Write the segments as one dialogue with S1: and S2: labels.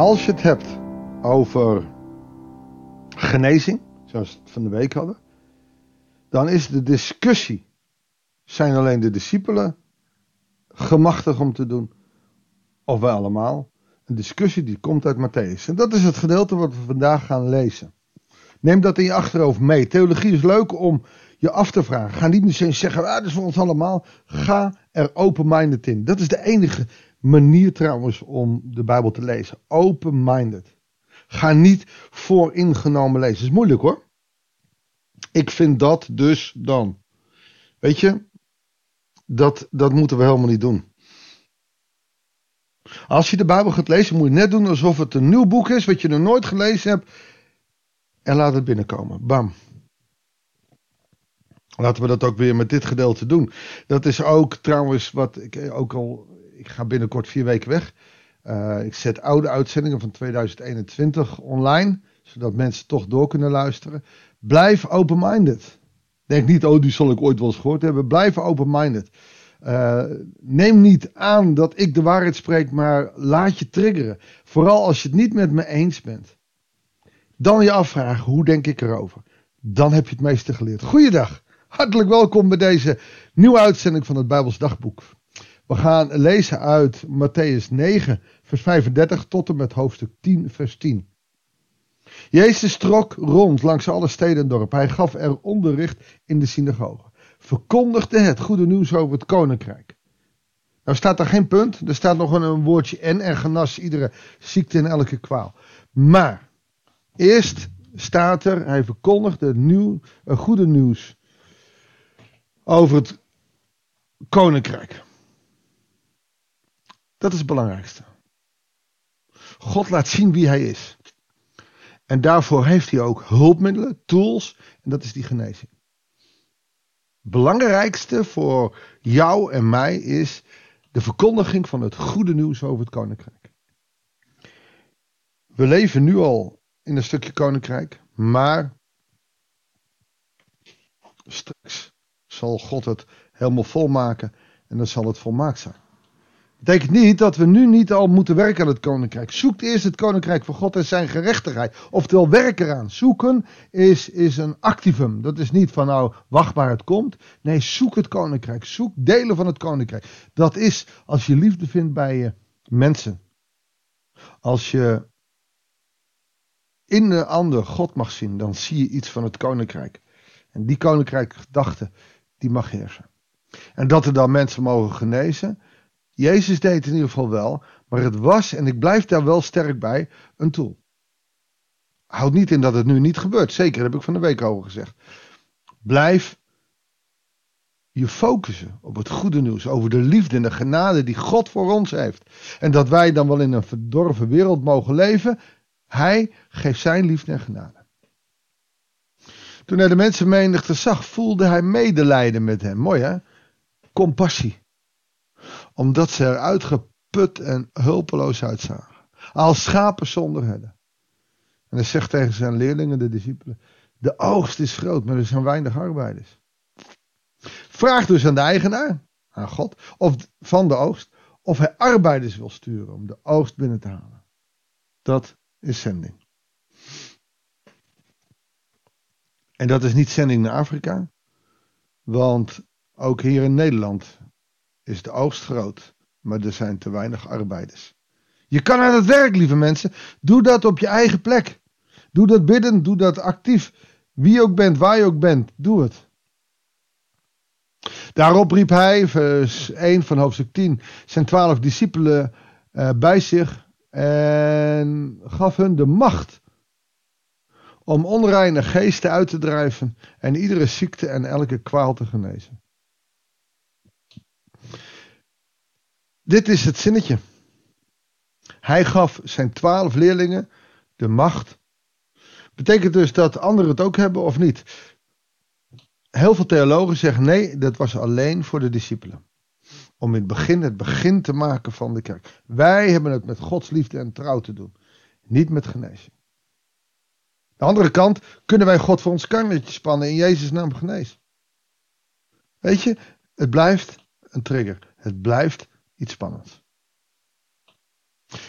S1: Als je het hebt over genezing, zoals we het van de week hadden, dan is de discussie, zijn alleen de discipelen gemachtig om te doen, of wij allemaal, een discussie die komt uit Matthäus. En dat is het gedeelte wat we vandaag gaan lezen. Neem dat in je achterhoofd mee. Theologie is leuk om je af te vragen. Ga niet meteen zeggen, ah, dat is voor ons allemaal. Ga er open-minded in. Dat is de enige manier trouwens om de Bijbel te lezen. Open-minded. Ga niet vooringenomen lezen. Is moeilijk hoor. Ik vind dat dus dan. Weet je, dat, dat moeten we helemaal niet doen. Als je de Bijbel gaat lezen, moet je net doen alsof het een nieuw boek is, wat je nog nooit gelezen hebt. En laat het binnenkomen. Bam. Laten we dat ook weer met dit gedeelte doen. Dat is ook trouwens wat ik ook al. Ik ga binnenkort vier weken weg. Uh, ik zet oude uitzendingen van 2021 online, zodat mensen toch door kunnen luisteren. Blijf open-minded. Denk niet, oh, die zal ik ooit wel eens gehoord hebben. Blijf open-minded. Uh, neem niet aan dat ik de waarheid spreek, maar laat je triggeren. Vooral als je het niet met me eens bent. Dan je afvragen, hoe denk ik erover? Dan heb je het meeste geleerd. Goeiedag. Hartelijk welkom bij deze nieuwe uitzending van het Bijbels Dagboek. We gaan lezen uit Matthäus 9, vers 35 tot en met hoofdstuk 10, vers 10. Jezus trok rond langs alle steden en dorpen. Hij gaf er onderricht in de synagoge. Verkondigde het goede nieuws over het koninkrijk. Nou staat er geen punt. Er staat nog een woordje en en genas iedere ziekte en elke kwaal. Maar eerst staat er, hij verkondigde nieuw, een goede nieuws over het koninkrijk. Dat is het belangrijkste. God laat zien wie hij is. En daarvoor heeft hij ook hulpmiddelen, tools, en dat is die genezing. Belangrijkste voor jou en mij is de verkondiging van het goede nieuws over het koninkrijk. We leven nu al in een stukje koninkrijk, maar straks zal God het helemaal volmaken en dan zal het volmaakt zijn. Betekent niet dat we nu niet al moeten werken aan het koninkrijk. Zoek eerst het koninkrijk van God en zijn gerechtigheid. Oftewel werk eraan. Zoeken is, is een activum. Dat is niet van nou wacht maar het komt. Nee, zoek het koninkrijk. Zoek delen van het koninkrijk. Dat is als je liefde vindt bij je mensen. Als je in de ander God mag zien, dan zie je iets van het koninkrijk. En die koninkrijk gedachte, die mag heersen. En dat er dan mensen mogen genezen Jezus deed het in ieder geval wel, maar het was, en ik blijf daar wel sterk bij, een tool. Houd niet in dat het nu niet gebeurt. Zeker, heb ik van de week over gezegd. Blijf je focussen op het goede nieuws, over de liefde en de genade die God voor ons heeft. En dat wij dan wel in een verdorven wereld mogen leven. Hij geeft zijn liefde en genade. Toen hij de mensenmenigte zag, voelde hij medelijden met hem. Mooi hè? Compassie omdat ze er uitgeput en hulpeloos uitzagen. Als schapen zonder herder. En hij zegt tegen zijn leerlingen, de discipelen, de oogst is groot, maar er zijn weinig arbeiders. Vraag dus aan de eigenaar, aan God, of van de oogst, of hij arbeiders wil sturen om de oogst binnen te halen. Dat is zending. En dat is niet zending naar Afrika, want ook hier in Nederland is de oogst groot, maar er zijn te weinig arbeiders. Je kan aan het werk, lieve mensen. Doe dat op je eigen plek. Doe dat bidden, doe dat actief. Wie ook bent, waar je ook bent, doe het. Daarop riep hij, vers 1 van hoofdstuk 10, zijn twaalf discipelen uh, bij zich en gaf hun de macht om onreine geesten uit te drijven en iedere ziekte en elke kwaal te genezen. Dit is het zinnetje. Hij gaf zijn twaalf leerlingen de macht. Betekent dus dat anderen het ook hebben of niet? Heel veel theologen zeggen nee, dat was alleen voor de discipelen. Om in het begin het begin te maken van de kerk. Wij hebben het met Gods liefde en trouw te doen. Niet met genezing. Aan de andere kant kunnen wij God voor ons karnetje spannen in Jezus' naam genezen. Weet je, het blijft een trigger. Het blijft iets spannends.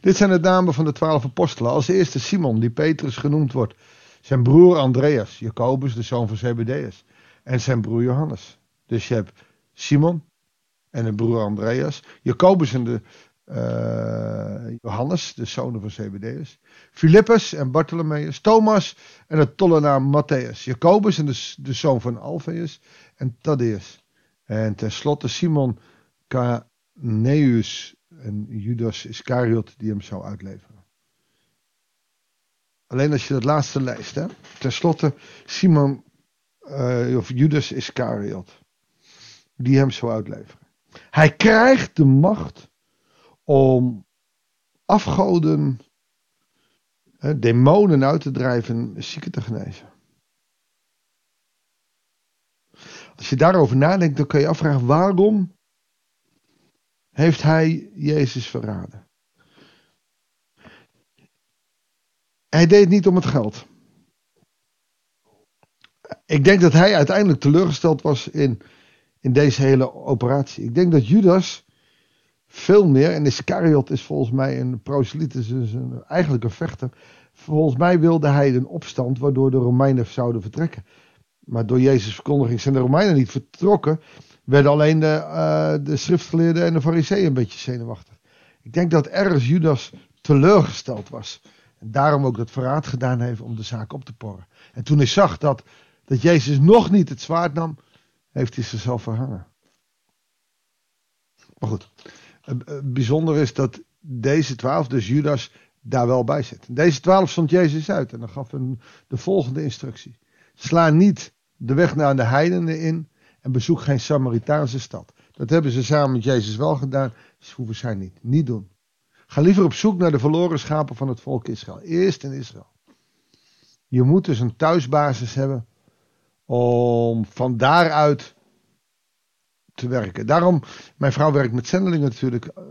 S1: Dit zijn de namen van de twaalf apostelen. Als eerste Simon, die Petrus genoemd wordt. Zijn broer Andreas, Jacobus, de zoon van Zebedeus. En zijn broer Johannes. Dus je hebt Simon en een broer Andreas. Jacobus en de, uh, Johannes, de zoon van Zebedeus. Filippus en Bartholomeus. Thomas en de tollenaar Matthäus. Jacobus en de, de zoon van Alphaeus. En Thaddeus. En tenslotte Simon Caneus en Judas Iscariot die hem zou uitleveren. Alleen als je dat laatste leest, hè. Ten slotte Simon, uh, of Judas Iscariot, die hem zou uitleveren. Hij krijgt de macht om afgoden, hè, demonen uit te drijven, zieken te genezen. Als je daarover nadenkt, dan kun je afvragen waarom heeft hij Jezus verraden. Hij deed niet om het geld. Ik denk dat hij uiteindelijk teleurgesteld was in, in deze hele operatie. Ik denk dat Judas veel meer, en Iscariot is volgens mij een proseliet, is een, eigenlijk een vechter. Volgens mij wilde hij een opstand waardoor de Romeinen zouden vertrekken. Maar door Jezus' verkondiging zijn de Romeinen niet vertrokken werden alleen de, uh, de schriftgeleerden en de fariseeën een beetje zenuwachtig. Ik denk dat ergens Judas teleurgesteld was. En daarom ook dat verraad gedaan heeft om de zaak op te porren. En toen hij zag dat, dat Jezus nog niet het zwaard nam, heeft hij zichzelf verhangen. Maar goed, bijzonder is dat deze twaalf, dus Judas, daar wel bij zit. Deze twaalf stond Jezus uit en dan gaf hem de volgende instructie. Sla niet de weg naar de heidenen in, en bezoek geen Samaritaanse stad. Dat hebben ze samen met Jezus wel gedaan, dus hoeven zij niet. Niet doen. Ga liever op zoek naar de verloren schapen van het volk Israël. Eerst in Israël. Je moet dus een thuisbasis hebben om van daaruit te werken. Daarom, mijn vrouw werkt met zendelingen natuurlijk. Eh,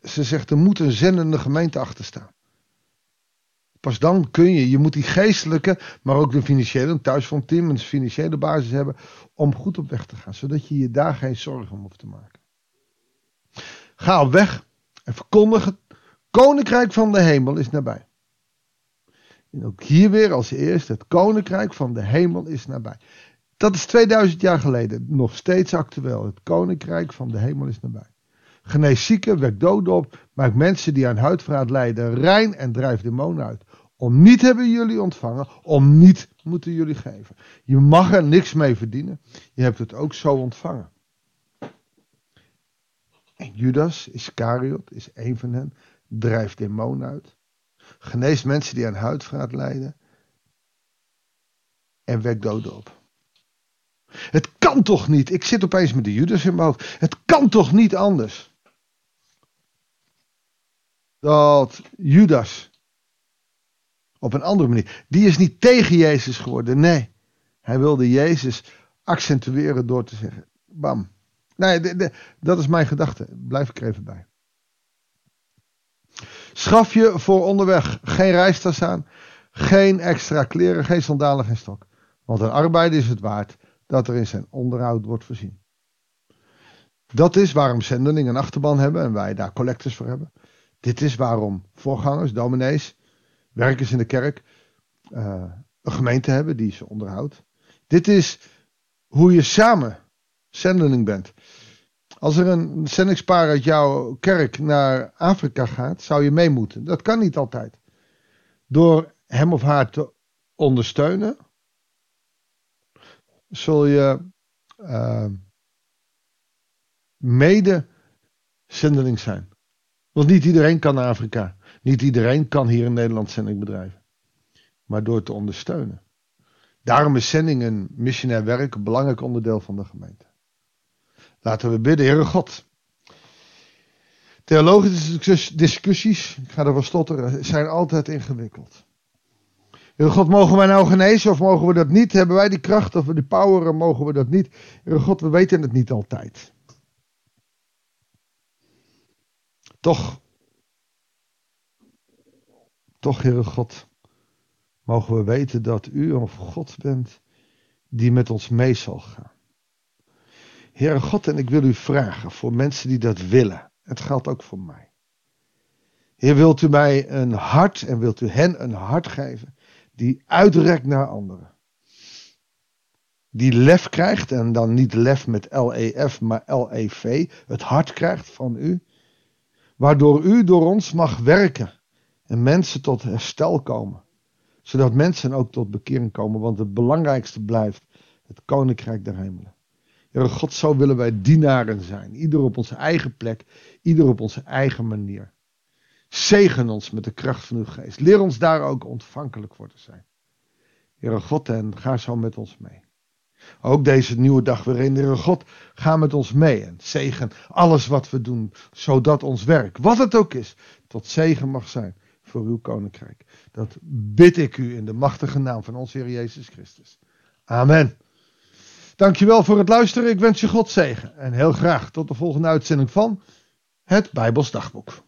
S1: ze zegt er moet een zendende gemeente achter staan. Pas dan kun je, je moet die geestelijke, maar ook de financiële, een thuisfrontteam, een financiële basis hebben om goed op weg te gaan. Zodat je je daar geen zorgen om hoeft te maken. Ga op weg en verkondig het. Koninkrijk van de hemel is nabij. En ook hier weer als eerste, het koninkrijk van de hemel is nabij. Dat is 2000 jaar geleden nog steeds actueel. Het koninkrijk van de hemel is nabij. Genees zieken, wek doden op, maak mensen die aan huidverraad lijden rein en drijf demonen uit. Om niet hebben jullie ontvangen, om niet moeten jullie geven. Je mag er niks mee verdienen, je hebt het ook zo ontvangen. En Judas Iscariot is een van hen, drijft demonen uit, geneest mensen die aan huidverraad lijden en wekt doden op. Het kan toch niet, ik zit opeens met de Judas in mijn hoofd, het kan toch niet anders dat Judas op een andere manier, die is niet tegen Jezus geworden. Nee, hij wilde Jezus accentueren door te zeggen, bam. Nee, dat is mijn gedachte. Blijf ik er even bij. Schaf je voor onderweg geen reistas aan, geen extra kleren, geen sandalen, geen stok. Want een arbeider is het waard dat er in zijn onderhoud wordt voorzien. Dat is waarom zendelingen een achterban hebben en wij daar collectors voor hebben. Dit is waarom voorgangers, dominees, werkers in de kerk uh, een gemeente hebben die ze onderhoudt. Dit is hoe je samen zendeling bent. Als er een zendingspaar uit jouw kerk naar Afrika gaat, zou je mee moeten. Dat kan niet altijd. Door hem of haar te ondersteunen, zul je uh, mede zendeling zijn. Want niet iedereen kan naar Afrika. Niet iedereen kan hier in Nederland zending bedrijven. Maar door te ondersteunen. Daarom is zending en missionair werk een belangrijk onderdeel van de gemeente. Laten we bidden, Heere God. Theologische discussies, ik ga ervan stotteren, zijn altijd ingewikkeld. Heere God, mogen wij nou genezen of mogen we dat niet? Hebben wij die kracht of die power mogen we dat niet? Heere God, we weten het niet altijd. Toch, toch, Heere God, mogen we weten dat U een God bent die met ons mee zal gaan. Heere God, en ik wil U vragen voor mensen die dat willen. Het geldt ook voor mij. Heer, wilt u mij een hart en wilt u hen een hart geven die uitrekt naar anderen. Die lef krijgt en dan niet lef met L-E-F, maar L-E-V, het hart krijgt van u. Waardoor u door ons mag werken en mensen tot herstel komen. Zodat mensen ook tot bekering komen, want het belangrijkste blijft het koninkrijk der hemelen. Heere God, zo willen wij dienaren zijn. Ieder op onze eigen plek, ieder op onze eigen manier. Zegen ons met de kracht van uw geest. Leer ons daar ook ontvankelijk voor te zijn. Heere God, en ga zo met ons mee. Ook deze nieuwe dag. Heere God, ga met ons mee en zegen alles wat we doen, zodat ons werk, wat het ook is, tot zegen mag zijn voor uw koninkrijk. Dat bid ik u in de machtige naam van onze Heer Jezus Christus. Amen. Dankjewel voor het luisteren. Ik wens je God zegen. En heel graag tot de volgende uitzending van het Bijbels Dagboek.